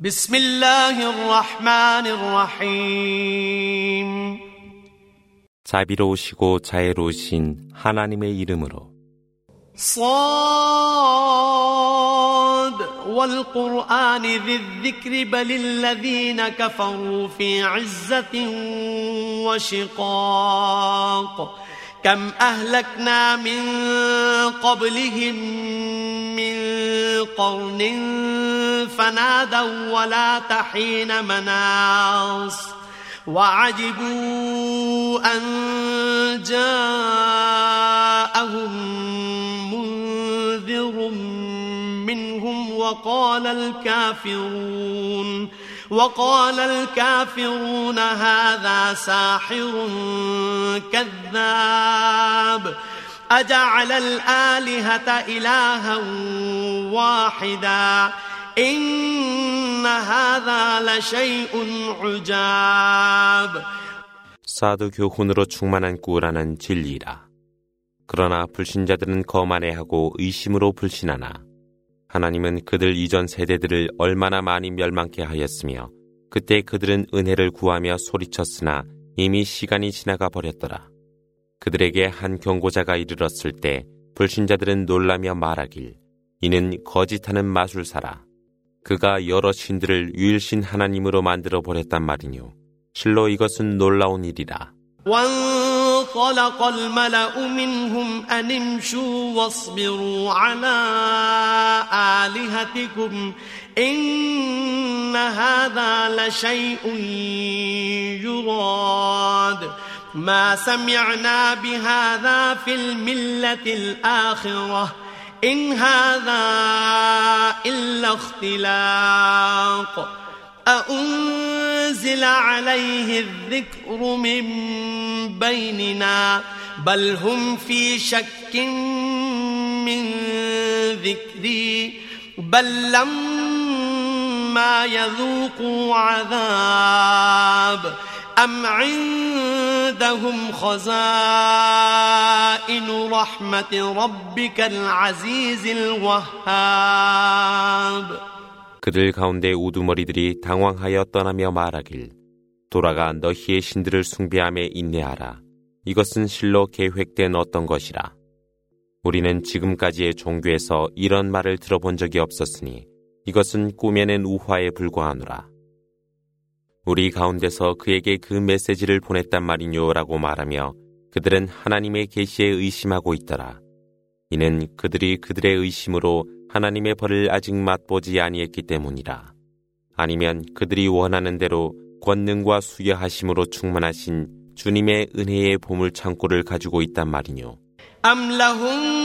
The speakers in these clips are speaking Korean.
بسم الله الرحمن الرحيم 자비로우시고 자애로우신 하나님의 이름으로 صاد والقرآن ذي الذكر بل الذين كفروا في عزة وشقاق كم أهلكنا من قبلهم من قرن فنادوا ولا تحين مناص وعجبوا أن جاءهم منذر منهم وقال الكافرون وقال الكافرون هذا ساحر كذاب أجعل الآلهة إلها واحدا إن هذا لشيء عجاب 사두 교훈으로 충만한 꾸라는 진리라. 그러나 불신자들은 거만해하고 의심으로 불신하나 하나님은 그들 이전 세대들을 얼마나 많이 멸망케 하였으며 그때 그들은 은혜를 구하며 소리쳤으나 이미 시간이 지나가 버렸더라. 그들에게 한 경고자가 이르렀을 때 불신자들은 놀라며 말하길 이는 거짓하는 마술사라. 그가 여러 신들을 유일신 하나님으로 만들어 버렸단 말이뇨. 실로 이것은 놀라운 일이라. وانطلق الملأ منهم أن امشوا واصبروا على آلهتكم إن هذا لشيء يراد ما سمعنا بهذا في الملة الآخرة إن هذا إلا اختلاق أأنزل عليه الذكر من بيننا بل هم في شك من ذكري بل لما يذوقوا عذاب أم عندهم خزائن رحمة ربك العزيز الوهاب 그들 가운데 우두머리들이 당황하여 떠나며 말하길 돌아가 너희의 신들을 숭배함에 인내하라. 이것은 실로 계획된 어떤 것이라. 우리는 지금까지의 종교에서 이런 말을 들어본 적이 없었으니 이것은 꾸며낸 우화에 불과하노라. 우리 가운데서 그에게 그 메시지를 보냈단 말이뇨라고 말하며 그들은 하나님의 계시에 의심하고 있더라. 이는 그들이 그들의 의심으로 하나님의 벌을 아직 맛보지 아니했기 때문이라. 아니면 그들이 원하는 대로 권능과 수여하심으로 충만하신 주님의 은혜의 보물 창고를 가지고 있단 말이뇨. 암라훈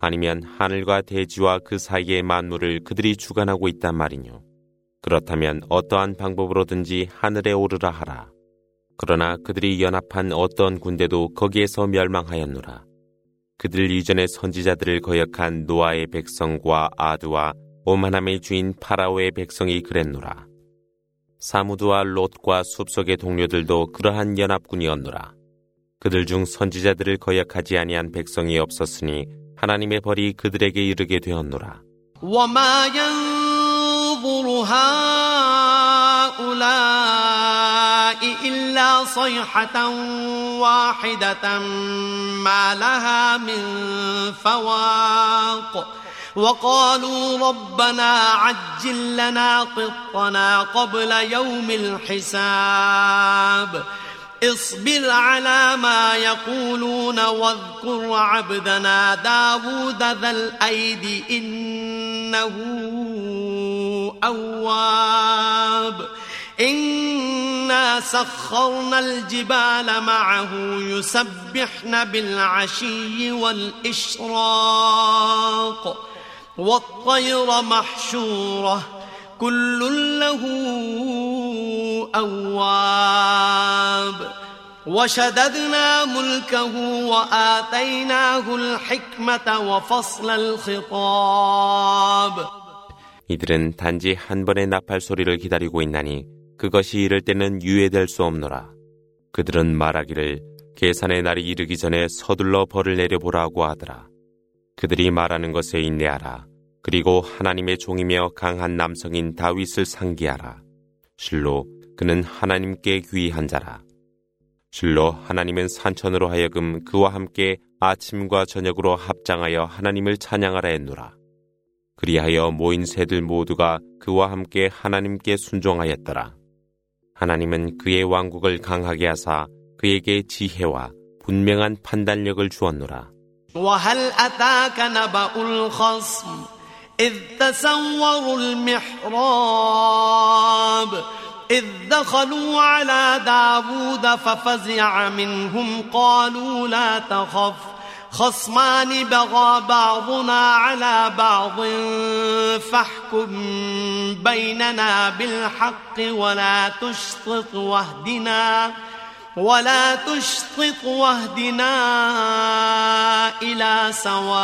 아니면 하늘과 대지와 그 사이의 만물을 그들이 주관하고 있단 말이뇨. 그렇다면 어떠한 방법으로든지 하늘에 오르라 하라. 그러나 그들이 연합한 어떤 군대도 거기에서 멸망하였노라. 그들 이전의 선지자들을 거역한 노아의 백성과 아드와 오만함의 주인 파라오의 백성이 그랬노라. 사무드와 롯과 숲속의 동료들도 그러한 연합군이었노라. 그들 중 선지자들을 거역하지 아니한 백성이 없었으니 하나님의 벌이 그들에게 이르게 되었노라. وما ينظر هؤلاء إلا صيحة واحدة ما لها من فواق وقالوا ربنا عجل لنا قطنا قبل يوم الحساب اصبر على ما يقولون واذكر عبدنا داود ذا الأيد إنه أواب. إنا سخرنا الجبال معه يسبحن بالعشي والإشراق والطير محشورة كل له أواب وشددنا ملكه وآتيناه الحكمة وفصل الخطاب 이들은 단지 한 번의 나팔 소리를 기다리고 있나니 그것이 이를 때는 유예될 수 없노라. 그들은 말하기를 계산의 날이 이르기 전에 서둘러 벌을 내려보라고 하더라. 그들이 말하는 것에 인내하라. 그리고 하나님의 종이며 강한 남성인 다윗을 상기하라. 실로 그는 하나님께 귀한 자라. 실로 하나님은 산천으로 하여금 그와 함께 아침과 저녁으로 합장하여 하나님을 찬양하라 했노라. 그리하여 모인 새들 모두가 그와 함께 하나님께 순종하였더라. 하나님은 그의 왕국을 강하게 하사 그에게 지혜와 분명한 판단력을 주었노라. إذ تسوروا المحراب إذ دخلوا على داود ففزع منهم قالوا لا تخف خصمان بغى بعضنا على بعض فاحكم بيننا بالحق ولا تشطط واهدنا. ولا تشطط واهدنا إلى سواء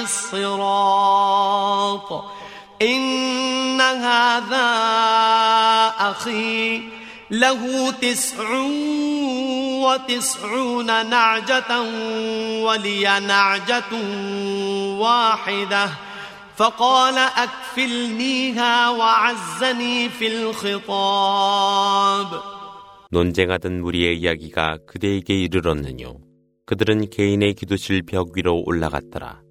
الصراط. إن هذا أخي له تسع وتسعون نعجة ولي نعجة واحدة. فقال أكفلنيها وعزني في الخطاب. 논쟁하던 무리의 이야기가 그대에게 이르렀느뇨. 그들은 개인의 기도실 벽 위로 올라갔더라.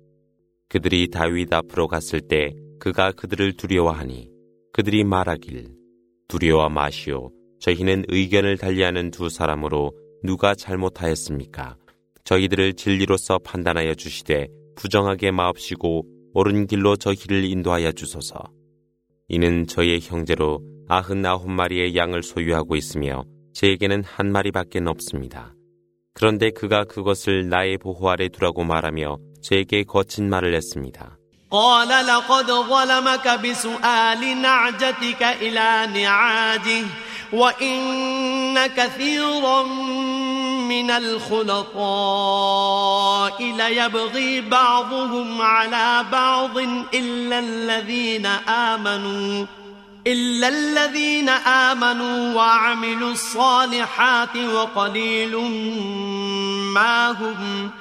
그들이 다윗 앞으로 갔을 때 그가 그들을 두려워하니 그들이 말하길 두려워 마시오. 저희는 의견을 달리하는 두 사람으로 누가 잘못하였습니까? 저희들을 진리로서 판단하여 주시되 부정하게 마옵시고 옳은 길로 저희를 인도하여 주소서. 이는 저의 형제로 아흔아홉 마리의 양을 소유하고 있으며 제에게는 한 마리밖에 없습니다. 그런데 그가 그것을 나의 보호 아래 두라고 말하며 제게 거친 말을 했습니다. قال لقد ظلمك بسؤال نعجتك إلى نعاجه وإن كثيرا من الخلطاء ليبغي بعضهم على بعض إلا الذين آمنوا إلا الذين آمنوا وعملوا الصالحات وقليل ما هم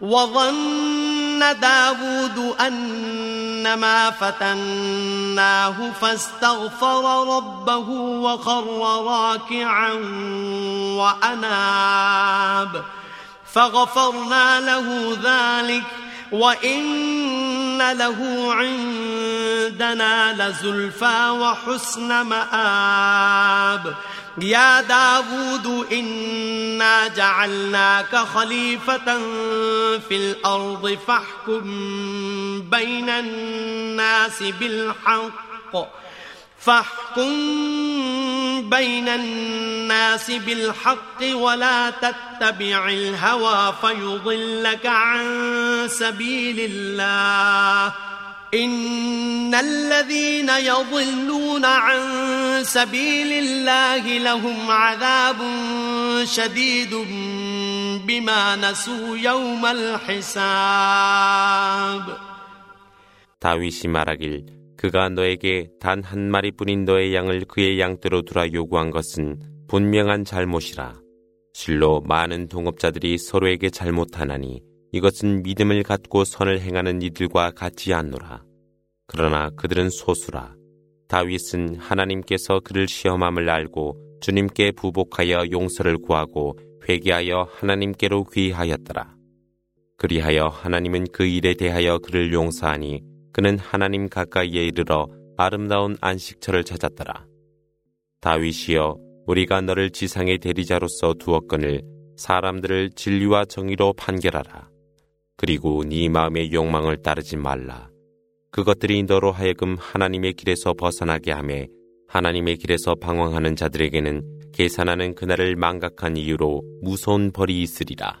وظن داود أنما فتناه فاستغفر ربه وخر راكعا وأناب فغفرنا له ذلك وإن له عندنا لزلفى وحسن مآب يا داود إنا جعلناك خليفة في الأرض فاحكم بين الناس بالحق فاحكم بين الناس بالحق ولا تتبع الهوى فيضلك عن سبيل الله إن الذين يضلون عن سبيل الله لهم عذاب شديد بما نسوا يوم الحساب 다윗이 말하길 그가 너에게 단 한 마리뿐인 너의 양을 그의 양대로 두라 요구한 것은 분명한 잘못이라. 실로 많은 동업자들이 서로에게 잘못하나니 이것은 믿음을 갖고 선을 행하는 이들과 같지 않노라. 그러나 그들은 소수라. 다윗은 하나님께서 그를 시험함을 알고 주님께 부복하여 용서를 구하고 회개하여 하나님께로 귀하였더라. 그리하여 하나님은 그 일에 대하여 그를 용서하니 그는 하나님 가까이에 이르러 아름다운 안식처를 찾았더라. 다윗이여 우리가 너를 지상의 대리자로서 두었거늘 사람들을 진리와 정의로 판결하라. 그리고 네 마음의 욕망을 따르지 말라. 그것들이 너로 하여금 하나님의 길에서 벗어나게 하며 하나님의 길에서 방황하는 자들에게는 계산하는 그날을 망각한 이유로 무서운 벌이 있으리라.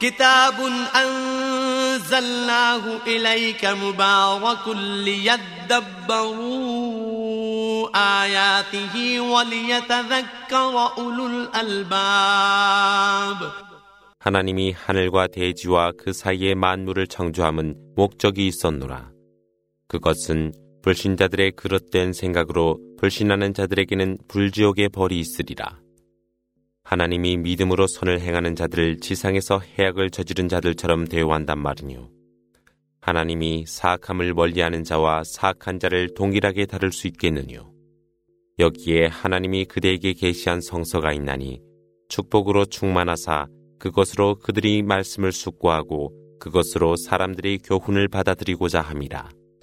كتاب أنزلناه إليك مبارك ليدبروا آياته وليتذكر أولو الألباب 하나님이 하늘과 대지와 그 사이의 만물을 창조함은 목적이 있었노라. 그것은 불신자들의 그릇된 생각으로 불신하는 자들에게는 불지옥의 벌이 있으리라. 하나님이 믿음으로 선을 행하는 자들을 지상에서 해악을 저지른 자들처럼 대우한단 말이뇨. 하나님이 사악함을 멀리하는 자와 사악한 자를 동일하게 다룰 수 있겠느뇨. 여기에 하나님이 그대에게 계시한 성서가 있나니 축복으로 충만하사 그것으로 그들이 말씀을 숙고하고 그것으로 사람들이 교훈을 받아들이고자 함이라.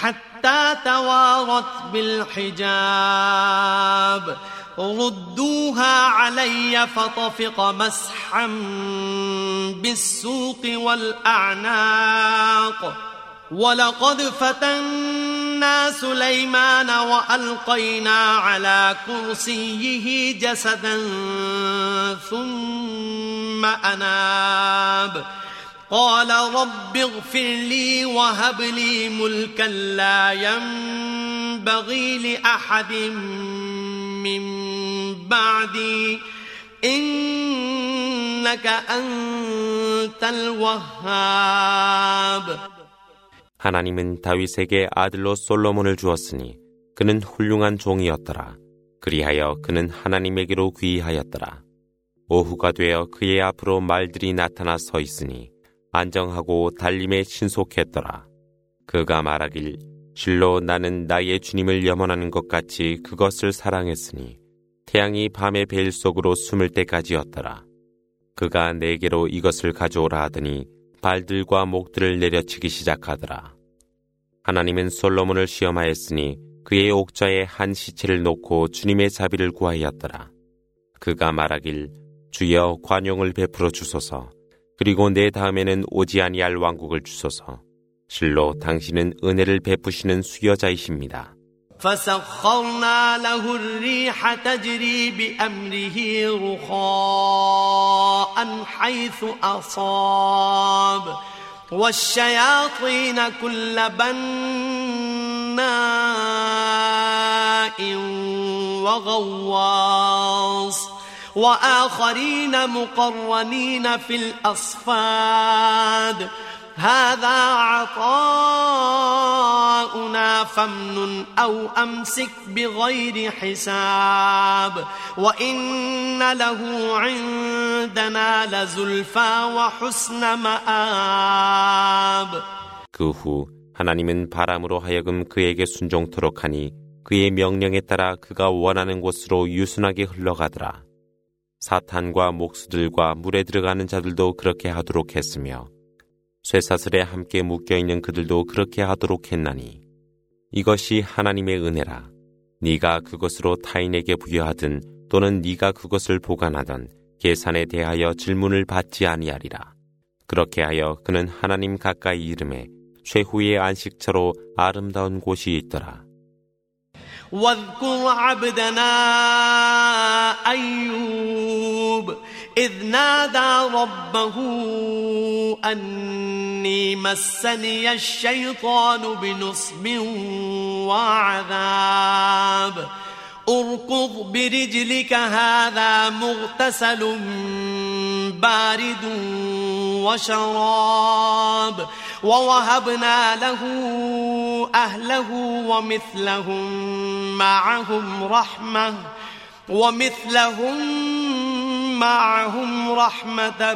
حتى توارت بالحجاب. ردوها علي فطفق مسحا بالسوق والأعناق. ولقد فتنا سليمان وألقينا على كرسيه جسدا ثم أناب. قال رب اغفر لي وهب لي ملكا لا ينبغي لأحد من بعدي إنك أنت الوهاب 하나님은 다윗에게 아들로 솔로몬을 주었으니 그는 훌륭한 종이었더라. 그리하여 그는 하나님에게로 귀하였더라. 오후가 되어 그의 앞으로 말들이 나타나 서 있으니 안정하고 달림에 신속했더라. 그가 말하길 실로 나는 나의 주님을 염원하는 것 같이 그것을 사랑했으니 태양이 밤의 벨 속으로 숨을 때까지였더라. 그가 내게로 이것을 가져오라 하더니 발들과 목들을 내려치기 시작하더라. 하나님은 솔로몬을 시험하였으니 그의 옥자에 한 시체를 놓고 주님의 자비를 구하였더라. 그가 말하길 주여 관용을 베풀어 주소서. 그리고 내 다음에는 오지 아니할 왕국을 주소서. 실로 당신은 은혜를 베푸시는 수여자이십니다. فسخرنا له الريح تجري بأمره رخاء حيث أصاب والشياطين كل بناء وغواص وآخرين مقرنين في الأصفاد هذا عطاؤنا فامنن أو أمسك بغير حساب وإن له عندنا لزلفى وحسن مآب 그 후 하나님은 바람으로 하여금 그에게 순종토록 하니 그의 명령에 따라 그가 원하는 곳으로 유순하게 흘러가더라. 사탄과 목수들과 물에 들어가는 자들도 그렇게 하도록 했으며 쇠사슬에 함께 묶여 있는 그들도 그렇게 하도록 했나니 이것이 하나님의 은혜라. 네가 그것으로 타인에게 부여하든 또는 네가 그것을 보관하던 계산에 대하여 질문을 받지 아니하리라. 그렇게 하여 그는 하나님 가까이 이름에 최후의 안식처로 아름다운 곳이 있더라. واذكر عبدنا أيوب إذ نادى ربه أني مسني الشيطان بنصب وعذاب. أركض برجلك هذا مغتسل بارد وشراب. ووهبنا له أهله ومثلهم معهم رحمة ومثلهم معهم رحمة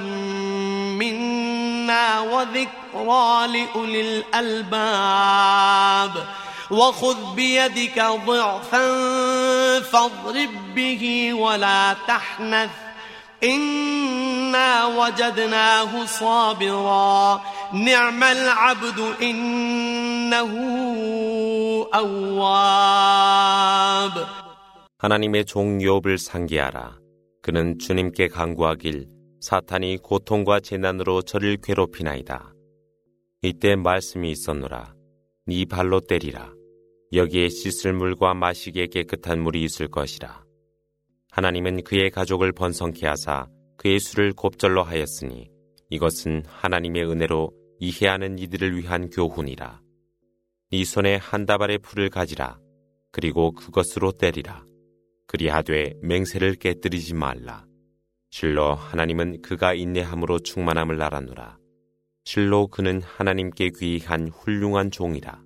منا وذكرى لأولي الألباب. وخذ بيدك ضعفا فاضرب به ولا تحنث إنا وجدناه صابرا نعم العبد إنه أواب 하나님의 종 욥을 상기하라. 그는 주님께 강구하길 사탄이 고통과 재난으로 저를 괴롭히나이다. 이때 말씀이 있었노라. 네 발로 때리라. 여기에 씻을 물과 마시기에 깨끗한 물이 있을 것이라. 하나님은 그의 가족을 번성케 하사 그의 수를 곱절로 하였으니 이것은 하나님의 은혜로 이해하는 이들을 위한 교훈이라. 네 손에 한 다발의 풀을 가지라. 그리고 그것으로 때리라. 그리하되 맹세를 깨뜨리지 말라. 실로 하나님은 그가 인내함으로 충만함을 알았노라. 실로 그는 하나님께 귀한 훌륭한 종이라.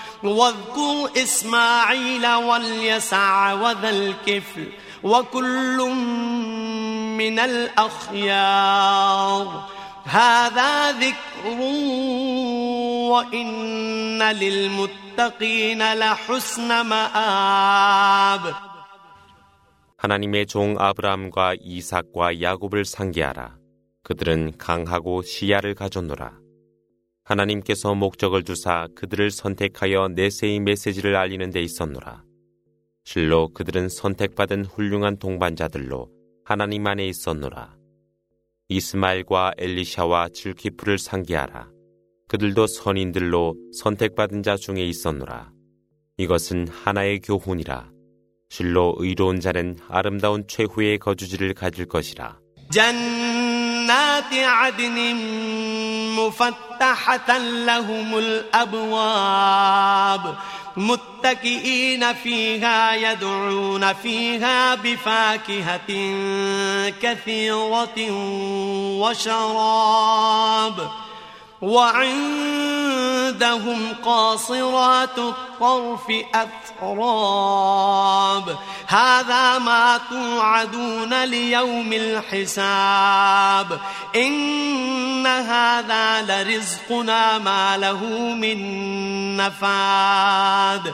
واذكر إسماعيل واليسع وذا الكفل وكل من الأخيار هذا ذكر وإن للمتقين لحسن مآب 하나님의 종 아브라함과 이삭과 야곱을 상기하라. 그들은 강하고 시야를 가졌노라. 하나님께서 목적을 두사 그들을 선택하여 내세의 메시지를 알리는 데 있었노라. 실로 그들은 선택받은 훌륭한 동반자들로 하나님 안에 있었노라. 이스마엘과 엘리샤와 질키프를 상기하라. 그들도 선인들로 선택받은 자 중에 있었노라. 이것은 하나의 교훈이라. 실로 의로운 자는 아름다운 최후의 거주지를 가질 것이라. جنات عدن مفتحة لهم الأبواب متكئين فيها يدعون فيها بفاكهة كثيرة وشراب وعندهم قاصرات الطرف أتراب. هذا ما توعدون ليوم الحساب. إن هذا لرزقنا ما له من نفاد.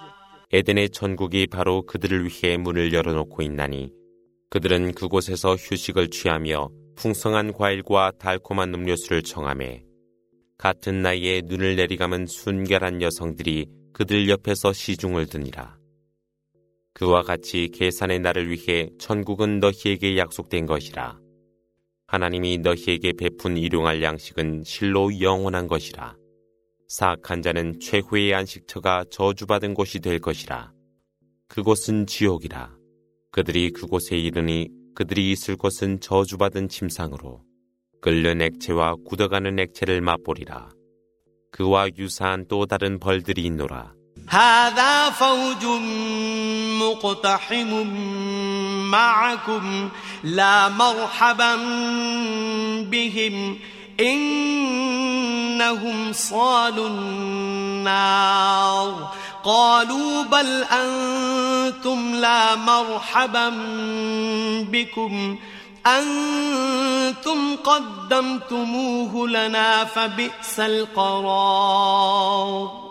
에덴의 천국이 바로 그들을 위해 문을 열어놓고 있나니 그들은 그곳에서 휴식을 취하며 풍성한 과일과 달콤한 음료수를 청함해 같은 나이에 눈을 내리감은 순결한 여성들이 그들 옆에서 시중을 드니라. 그와 같이 계산의 날을 위해 천국은 너희에게 약속된 것이라. 하나님이 너희에게 베푼 일용할 양식은 실로 영원한 것이라. 사악한 자는 최후의 안식처가 저주받은 곳이 될 것이라. 그곳은 지옥이라. 그들이 그곳에 이르니 그들이 있을 곳은 저주받은 침상으로 끓는 액체와 굳어가는 액체를 맛보리라. 그와 유사한 또 다른 벌들이 있노라. هذا فوج مقتحم معكم لا مرحبا بهم إنهم صالوا النار. قالوا بل أنتم لا مرحبا بكم. أنتم قدمتموه لنا فبئس القرار.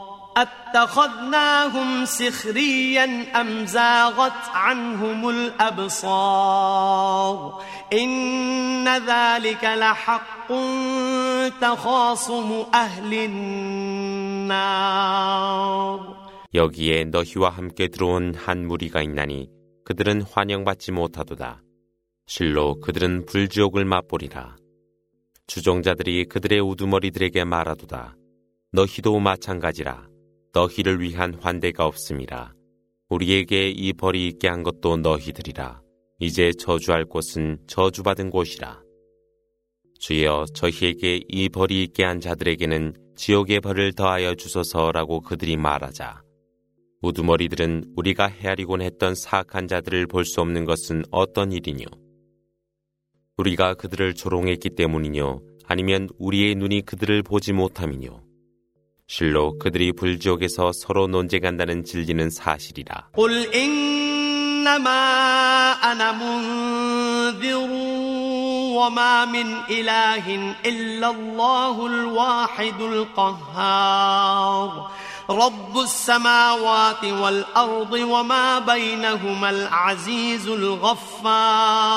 أتخذناهم سخريا أم زاغت عنهم الأبصار إن ذلك لحق تخاصم أهل النار 여기에 너희와 함께 들어온 한 무리가 있나니 그들은 환영받지 못하도다. 실로 그들은 불지옥을 맛보리라. 주종자들이 그들의 우두머리들에게 말하도다. 너희도 마찬가지라. 너희를 위한 환대가 없음이라. 우리에게 이 벌이 있게 한 것도 너희들이라. 이제 저주할 곳은 저주받은 곳이라. 주여 저희에게 이 벌이 있게 한 자들에게는 지옥의 벌을 더하여 주소서라고 그들이 말하자. 우두머리들은 우리가 헤아리곤 했던 사악한 자들을 볼 수 없는 것은 어떤 일이뇨? 우리가 그들을 조롱했기 때문이뇨? 아니면 우리의 눈이 그들을 보지 못함이뇨? 실로 그들이 불지옥에서 서로 논쟁한다는 진리는 사실이라. قل إنما أنا منذر وما من إله إلا الله الواحد القهار رب السماوات والأرض وما بينهما العزيز الغفار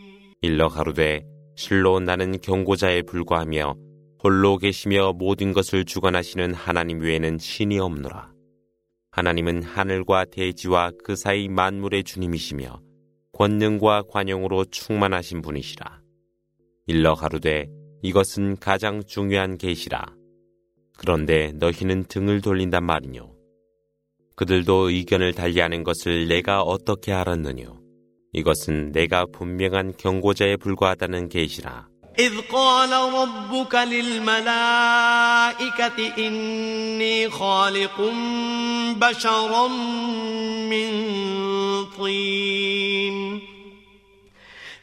일러 가로되 실로 나는 경고자에 불과하며 홀로 계시며 모든 것을 주관하시는 하나님 외에는 신이 없노라. 하나님은 하늘과 대지와 그 사이 만물의 주님이시며 권능과 관용으로 충만하신 분이시라. 일러 가로되 이것은 가장 중요한 계시라. 그런데 너희는 등을 돌린단 말이뇨. 그들도 의견을 달리하는 것을 내가 어떻게 알았느뇨. 이것은 내가 분명한 경고자에 불과하다는 계시라. إذ قال ربك للملائكة إني خالق بشرا من طين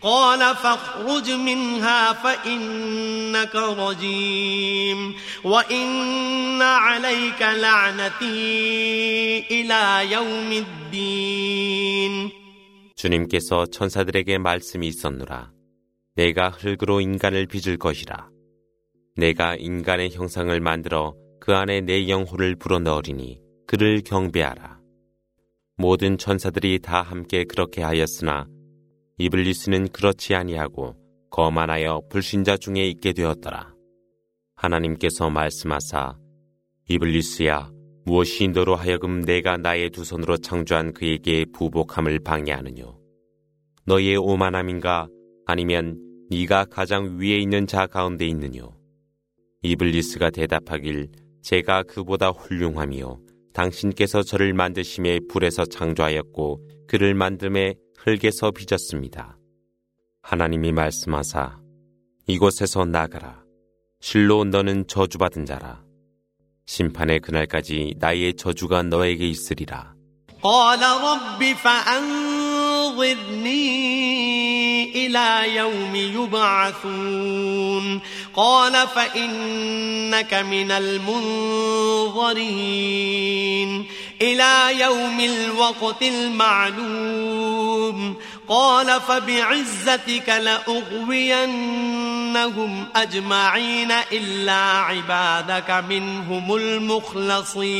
قال فاخرج منها فإنك رجيم وإن عليك لعنتي إلى يوم الدين 주님께서 천사들에게 말씀이 있었노라. 내가 흙으로 인간을 빚을 것이라. 내가 인간의 형상을 만들어 그 안에 내 영혼을 불어넣으리니 그를 경배하라. 모든 천사들이 다 함께 그렇게 하였으나 이블리스는 그렇지 아니하고 거만하여 불신자 중에 있게 되었더라. 하나님께서 말씀하사 이블리스야 무엇이 너로 하여금 내가 나의 두 손으로 창조한 그에게 부복함을 방해하느뇨. 너의 오만함인가 아니면 네가 가장 위에 있는 자 가운데 있느뇨. 이블리스가 대답하길 제가 그보다 훌륭하며 당신께서 저를 만드심에 불에서 창조하였고 그를 만듦에 흙에서 빚었습니다. 하나님이 말씀하사 이곳에서 나가라. 실로 너는 저주받은 자라. 심판의 그날까지 나의 저주가 너에게 있으리라. قال رب فأنظرني إلى يوم يبعثون قال فإنك من المنظرين إلى يوم الوقت المعلوم. قال فبعزتك لأغوينهم أجمعين إلا عبادك منهم المخلصين.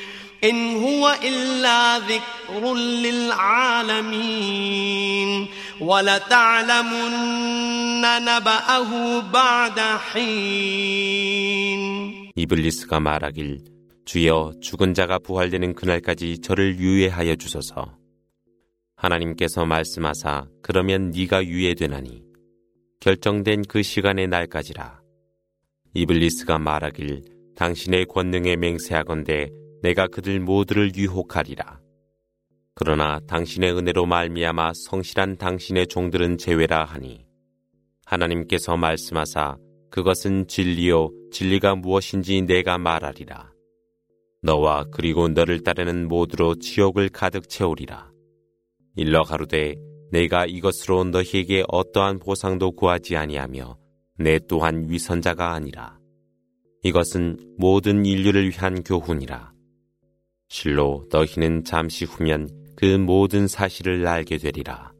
إن هو إلا ذكر للعالمين ولتعلمن نبأه بعد حين 이블리스가 말하길 주여 죽은 자가 부활되는 그날까지 저를 유예하여 주소서. 하나님께서 말씀하사 그러면 네가 유예되나니 결정된 그 시간의 날까지라. 이블리스가 말하길 당신의 권능에 맹세하건대 내가 그들 모두를 유혹하리라. 그러나 당신의 은혜로 말미암아 성실한 당신의 종들은 제외라 하니 하나님께서 말씀하사 그것은 진리요 진리가 무엇인지 내가 말하리라. 너와 그리고 너를 따르는 모두로 지옥을 가득 채우리라. 일러 가로되 내가 이것으로 너희에게 어떠한 보상도 구하지 아니하며 내 또한 위선자가 아니라. 이것은 모든 인류를 위한 교훈이라. 실로 너희는 잠시 후면 그 모든 사실을 알게 되리라.